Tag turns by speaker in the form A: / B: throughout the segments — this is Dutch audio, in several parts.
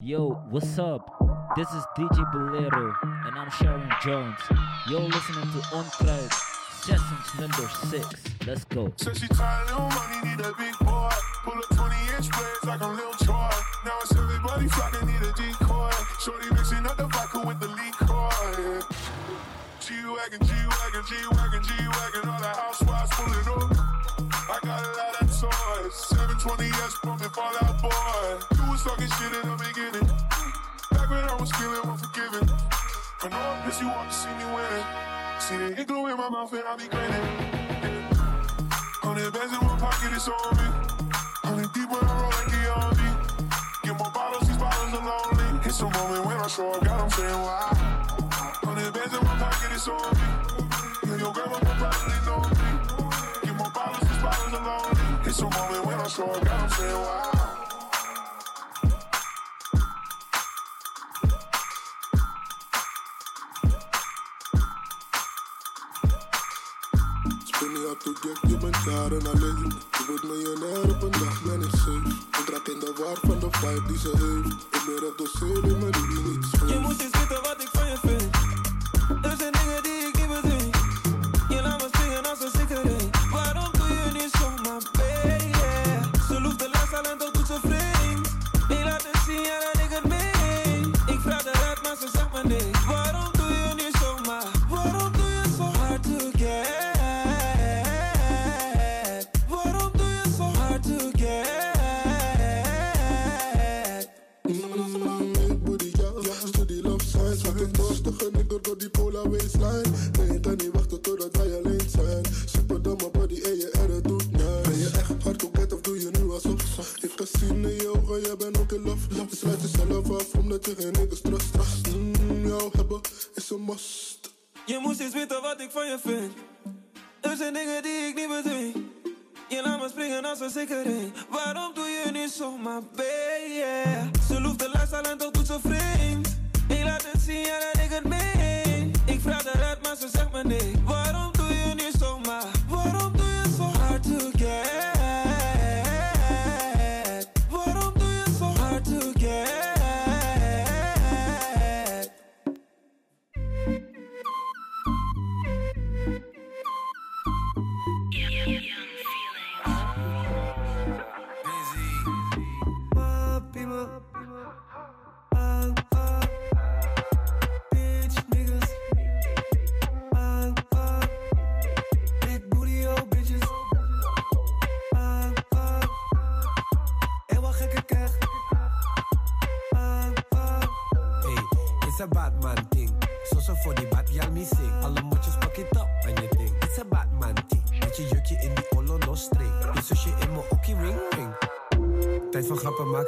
A: Yo, what's up? This is DJ Bolero, and I'm Sharon Jones. You're listening to Onkruid, Sessions number 6. Let's go.
B: She tired, little money, need a big boy. Pull up 20 inch blades like. Now it's everybody flocking, need a decoy. Shorty mixing up the vodka with the. G-Wagon, G-Wagon, G-Wagon, G-Wagon, all the housewives pulling up. I got a lot toys. 720S pumping Fallout Boy. You was talking shit in the beginning. Back when I was feeling unforgiving. I know I piss you off to see me winning. See the igloo in my mouth and I be grinning. Hundred bands in one pocket, it's on me. Hundred deep when I roll like the army. Get more bottles, these bottles are lonely. It's a moment when I show up, God, I'm saying why. Hundred bands in one pocket, it's on me. Yeah, your grandma will probably know me so moment when I slow down, saying why.
C: Waistline. Nee, ik kan niet wachten totdat wij alleen zijn. Super domme body en je erre doet nice. Ben je echt hard koket of doe je nu alsof? Ik kan zien in je ogen, jij bent ook in love. Je sluit jezelf af omdat je geen niggers trust. Mm, jou hebben is een must.
D: Je moest eens weten wat ik van je vind. Er zijn dingen die ik niet bedwing. Je laat me springen als een sigaret. Waarom doe je nu zomaar, baby? Ze loeft de al en toch doet ze vreemd. Ik laat het zien, ja dat ik het meen. Ik vraag eruit, maar ze zegt me nee. Waarom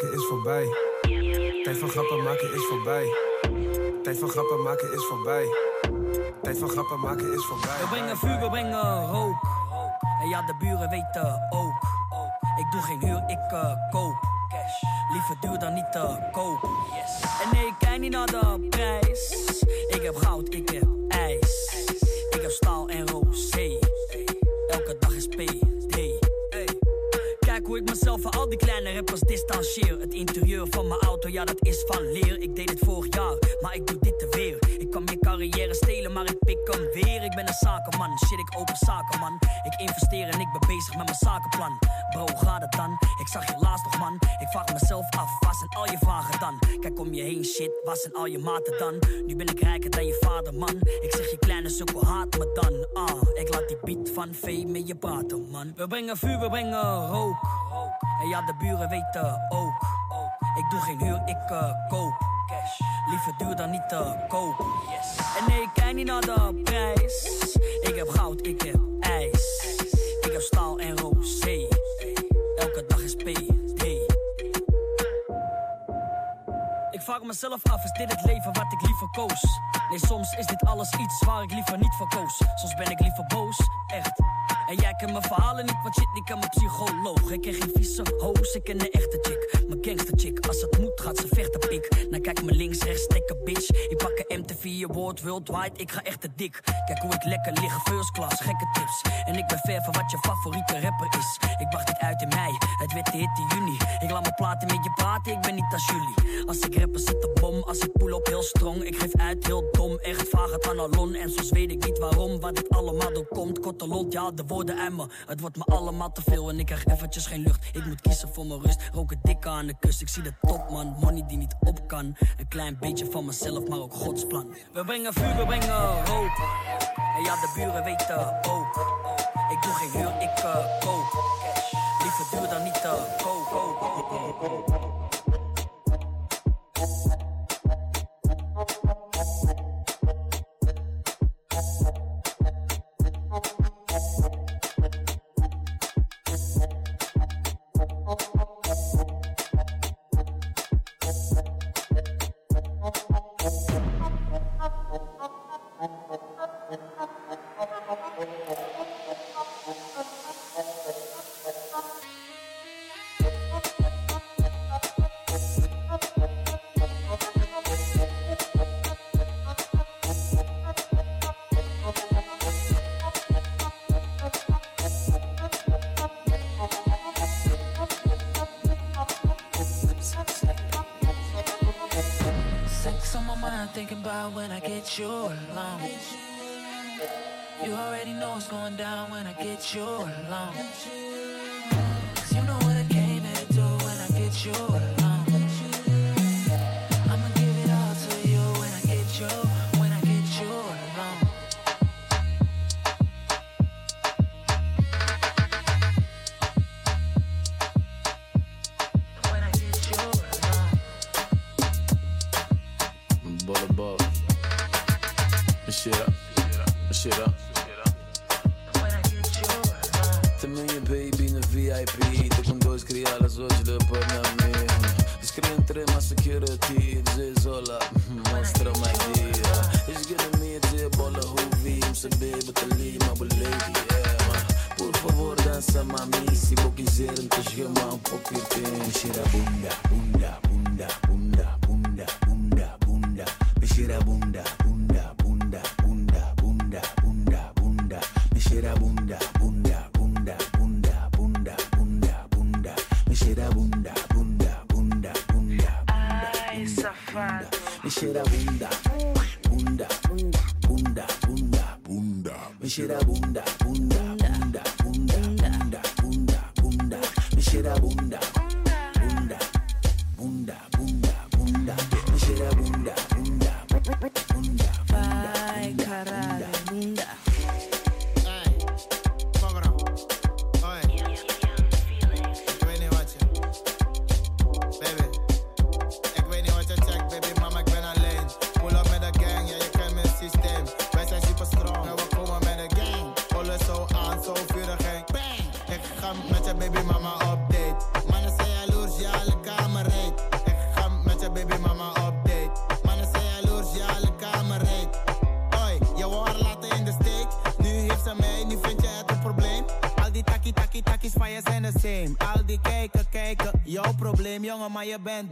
E: is voorbij. Tijd van grappen maken is voorbij. Tijd van grappen maken is voorbij. Tijd van grappen maken is voorbij.
F: We brengen vuur, we brengen rook. En ja, de buren weten ook. Ik doe geen huur, ik eh, koop. Liever duur dan niet te koop. En nee, ik kijk niet naar de prijs. Ik heb goud, ik heb ijs. Ik heb staal en rosé. Elke dag is PD. Kijk hoe ik mezelf van al die kleine rappers distancieer. Het interieur van mijn auto, ja dat is van leer. Ik deed het vorig jaar, maar ik doe dit te weer. Ik kan je carrière stelen, maar ik pik hem weer. Ik ben een zakenman, shit ik open zaken man. Ik investeer en ik ben bezig met mijn zakenplan. Bro, hoe gaat het dan? Ik zag je laatst nog man. Ik vraag mezelf af, waar zijn al je vragen dan? Kijk om je heen shit, waar zijn al je maten dan? Nu ben ik rijker dan je vader man. Ik zeg je kleine sukkel haat me dan. Ah, ik laat die beat van V met je praten man. We brengen vuur, we brengen rook. En ja, de buren weten ook. Ik doe geen huur, ik eh, koop. Liever duur dan niet te koop. En nee, ik kijk niet naar de prijs. Ik heb goud, ik heb ijs. Ik heb staal en rosé. Elke dag is PD. Ik vraag mezelf af, is dit het leven wat ik liever koos? Nee, soms is dit alles iets waar ik liever niet voor koos. Soms ben ik liever boos, echt. En jij kent mijn verhalen niet, want shit, ik ken mijn psycholoog. Ik ken geen vieze hoos, ik ken een echte chick. Mijn gangster chick, als het moet gaat ze vechten pik. Dan kijk me links, rechts, stekken bitch. Ik pak een MTV woord worldwide, ik ga echt te dik. Kijk hoe ik lekker lig, first class, gekke tips. En ik ben ver van wat je favoriete rapper is. Ik wacht dit uit in mei, het de hit in juni. Ik laat me platen met je praten, ik ben niet als jullie. Als ik rapper zit de bom, als ik pull op heel strong. Ik geef uit heel dom, echt vaag het analon. En soms weet ik niet waarom, wat ik allemaal doe komt. Korte lont, ja, de woorden en me. Het wordt me allemaal te veel en ik krijg eventjes geen lucht. Ik moet kiezen voor mijn rust, roken dik aan de kust. Ik zie de top man, money die niet op kan. Een klein beetje van mezelf, maar ook Gods plan. We brengen vuur, we brengen hoop. En ja, de buren weten ook. Ik doe geen huur, ik uh, koop. Liever duur dan niet te koop.
G: Mind, thinking about when I get you alone. You already know what's going down when I get you alone. Cause you know what I came here to when I get you alone.
H: Dança mami. Se vou quiser, te chama um pouco e tem. Cheira bunda, bunda, bunda, bunda,
I: higher band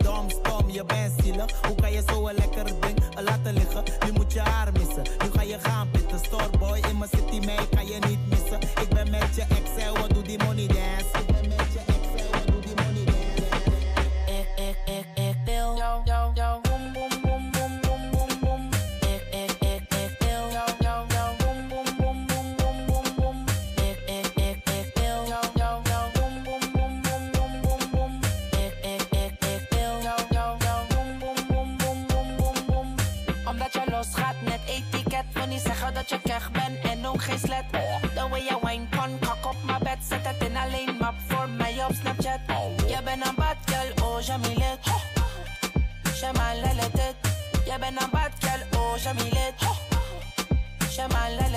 I: my life.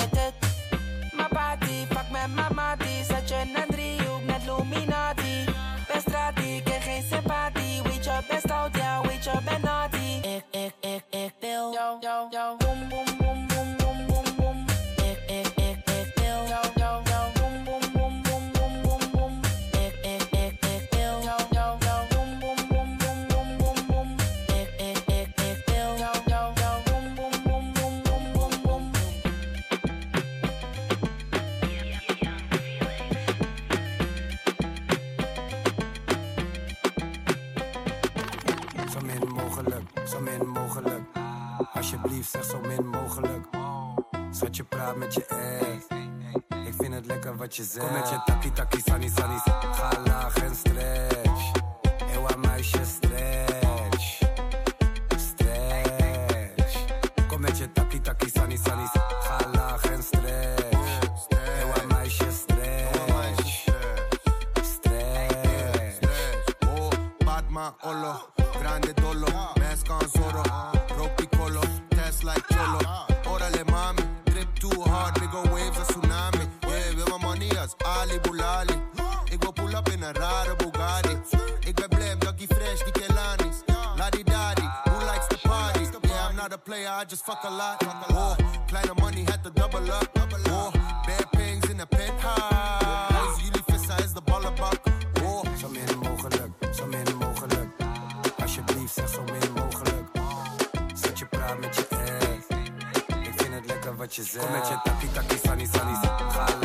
I: Praat met je ass. Ik vind het lekker wat je zegt. Kom met je taki taki sani sani.
J: Player, I just fuck a lot. Oh, kleine money had to double up. Oh, bad pings in the penthouse. Jullie vissen is de ballenbak. Oh,
I: Zo min mogelijk, zo min mogelijk. Alsjeblieft, zeg zo min mogelijk. Zet je praat met je ass. Ik vind het lekker wat je zegt. Kom met je taki taki sani sani. Ga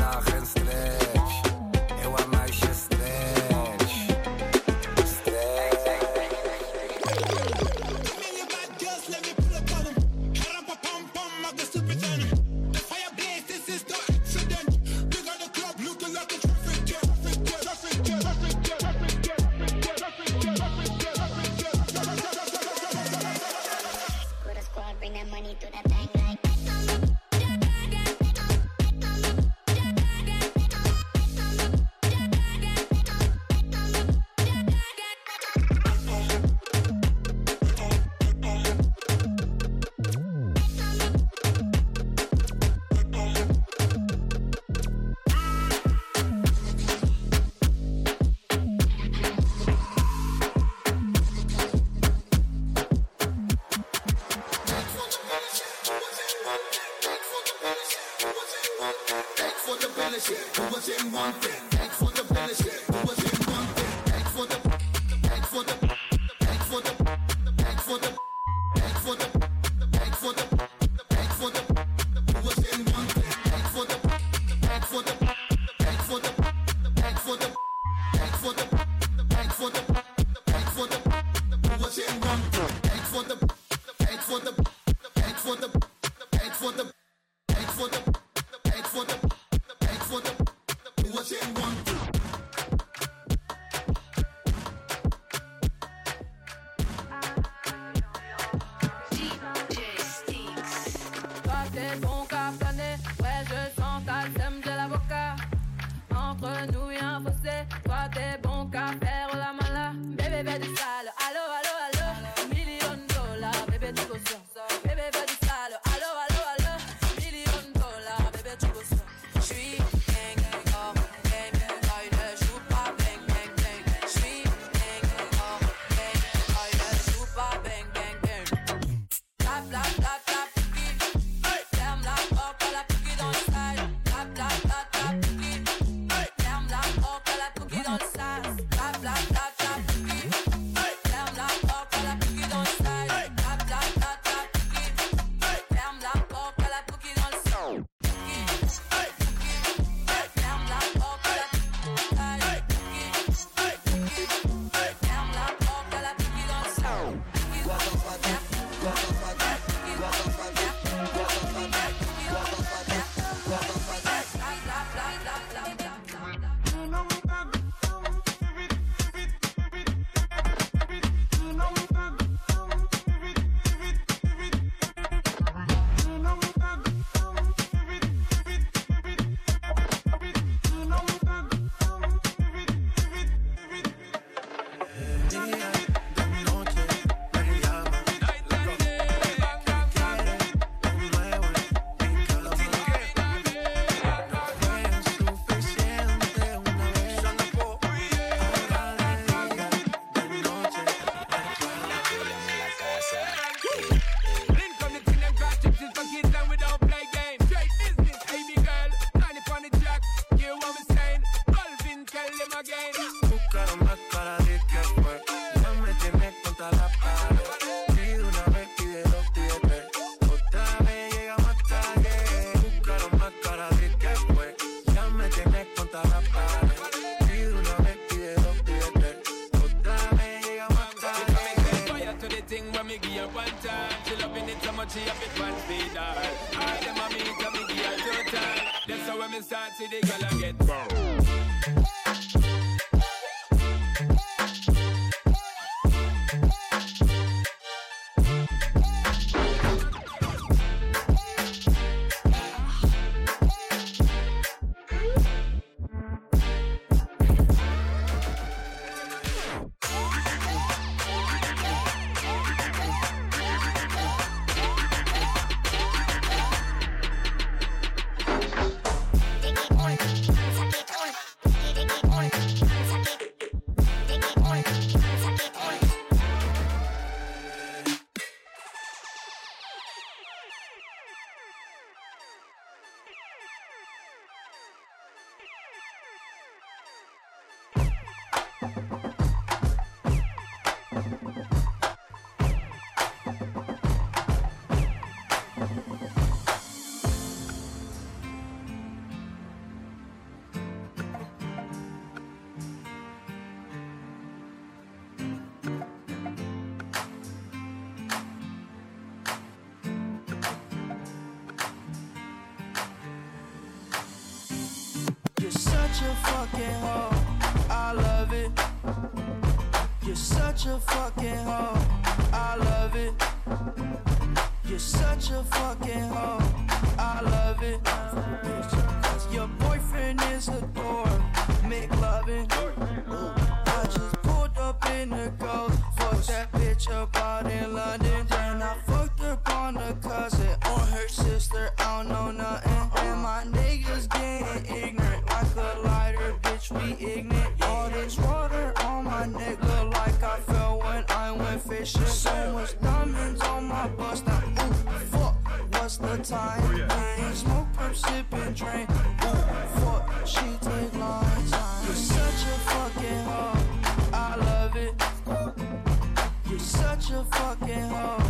K: go.
L: a
M: fucking hoe. I love it. You're such a fucking hoe. I love it. You're such a fucking hoe. All this water on my neck look like I fell when I went fishing. So much diamonds on my bust. Now, ooh, fuck, what's the time? I ain't smoke, I'm sipping, drink. Ooh, fuck, she take long time. You're such a fucking hoe. I love it. You're such a fucking hoe.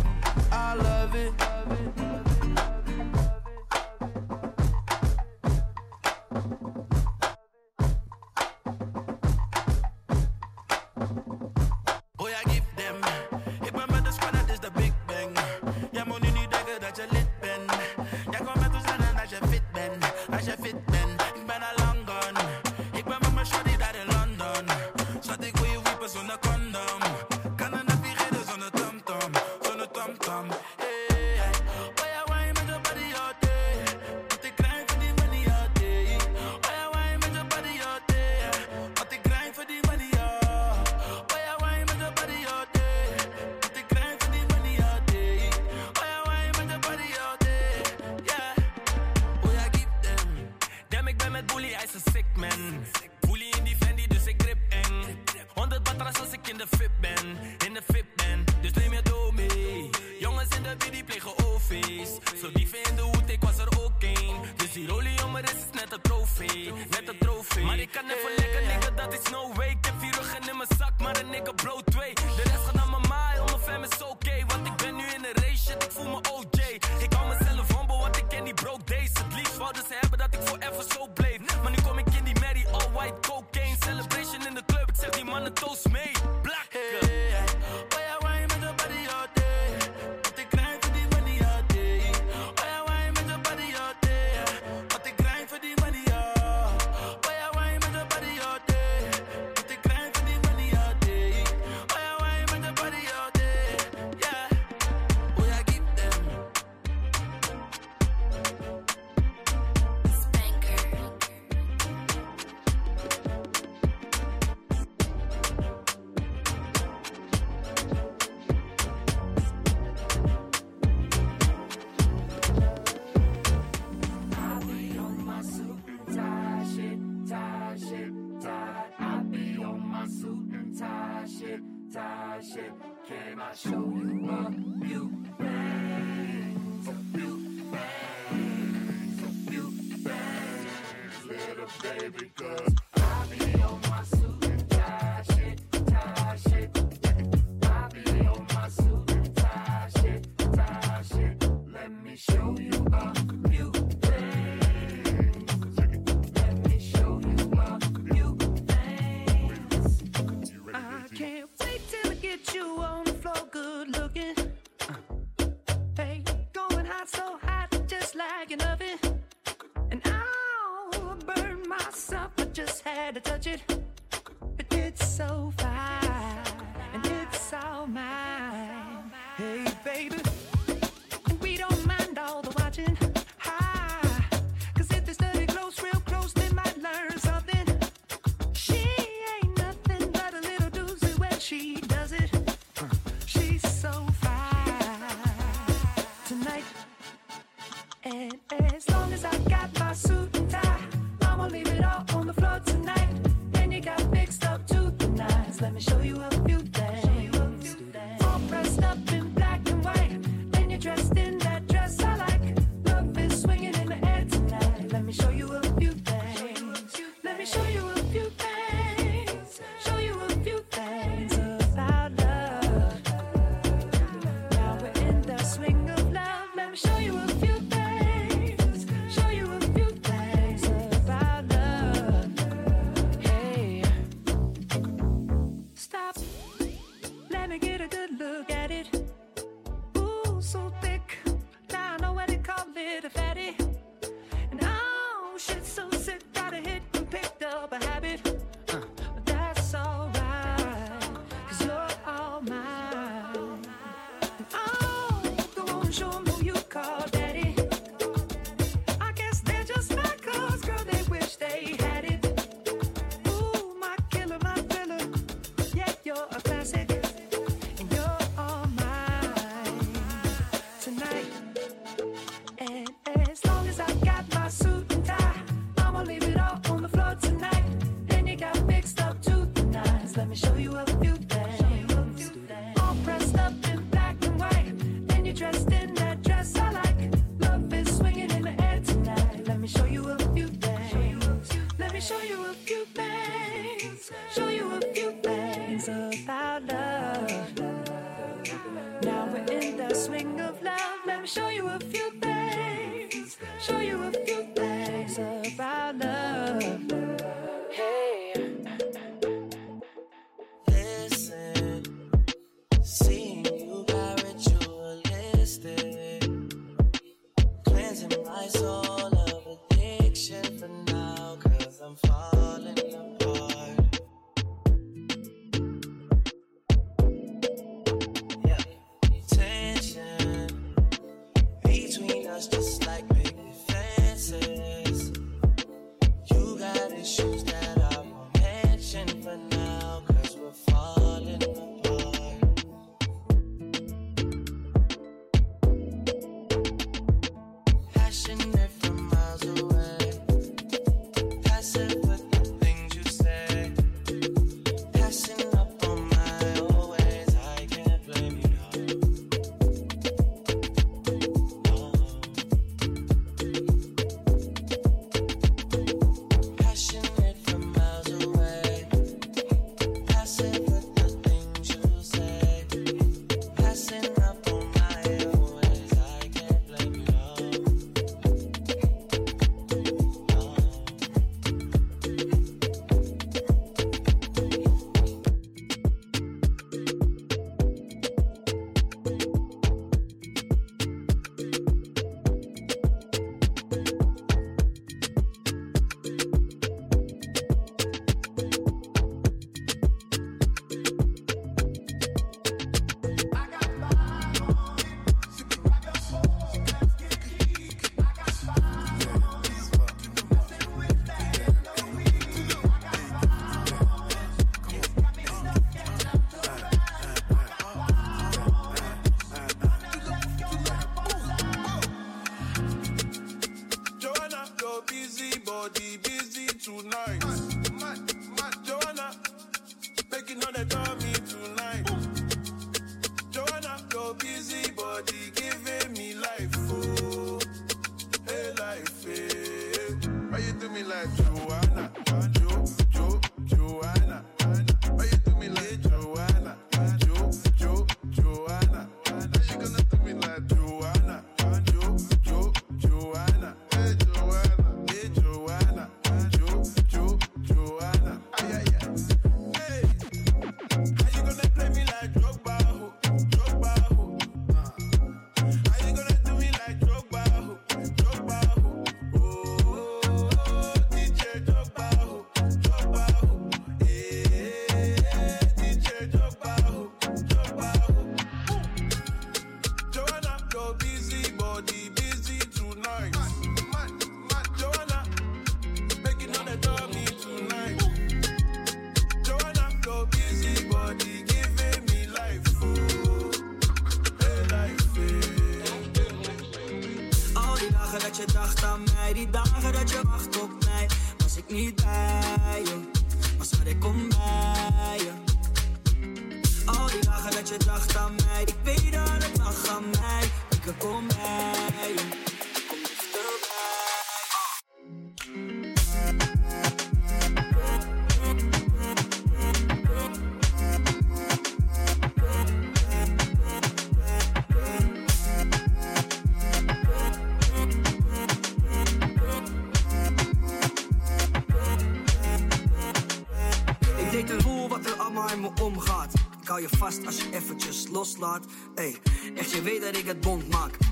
N: Hey.
O: baby
P: girl. Show you a few things. Show you
F: bond.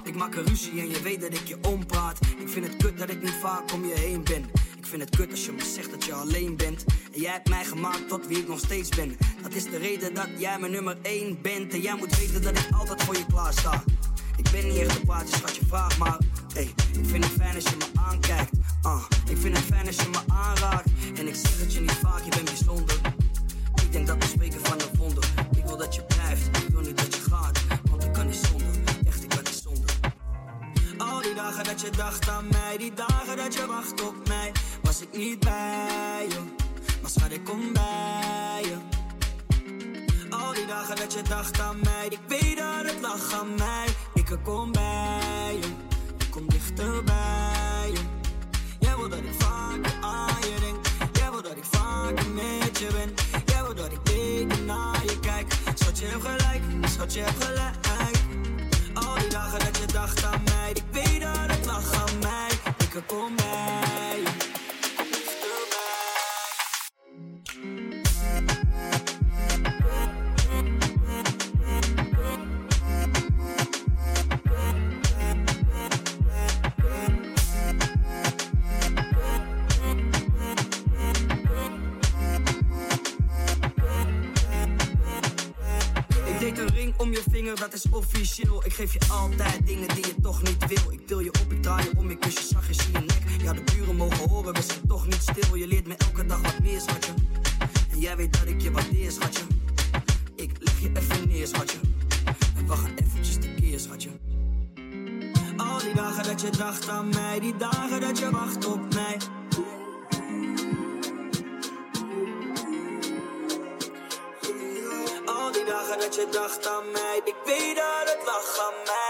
F: Ik maak een ruzie en je weet dat ik je ompraat. Ik vind het kut dat ik niet vaak om je heen ben. Ik vind het kut als je me zegt dat je alleen bent. En jij hebt mij gemaakt tot wie ik nog steeds ben. Dat is de reden dat jij mijn nummer 1 bent. En jij moet weten dat ik altijd voor je klaar sta. Ik ben niet echt een praatje, schat je vraag maar. Ey, ik vind het fijn als je me aankijkt. Ah, ik vind het fijn als je me aanraakt. En ik zeg het je niet vaak, je bent bijzonder. Ik denk dat we spreken van een wonder. Je dacht aan mij, die dagen dat je wacht op mij, was ik niet bij je. Maar schat, ik kom bij je. Al die dagen dat je dacht aan mij, ik weet dat het lag aan mij. Ik kom bij je, ik kom dichterbij je. Jij wil dat ik vaker aan je denk, jij wil dat ik vaker met je ben. Jij wil dat ik weken naar je kijk. Schat, je hebt gelijk, schat, je hebt gelijk. Al die dagen dat je dacht aan mij, ik weet dat het lag aan mij. Ik kom bij dat is officieel. Ik geef je altijd dingen die je toch niet wil. Ik til je op, ik draai je om, ik kus je zachtjes in je nek. Ja, de buren mogen horen, we zijn toch niet stil. Je leert me elke dag wat meer, schatje. En jij weet dat ik je waardeer, schatje. Ik leg je even neer, schatje. En we gaan eventjes tekeer, schatje. Al die dagen dat je dacht aan mij, die dagen dat je wacht op mij. Dat je dacht aan mij, ik weet dat het lag aan mij.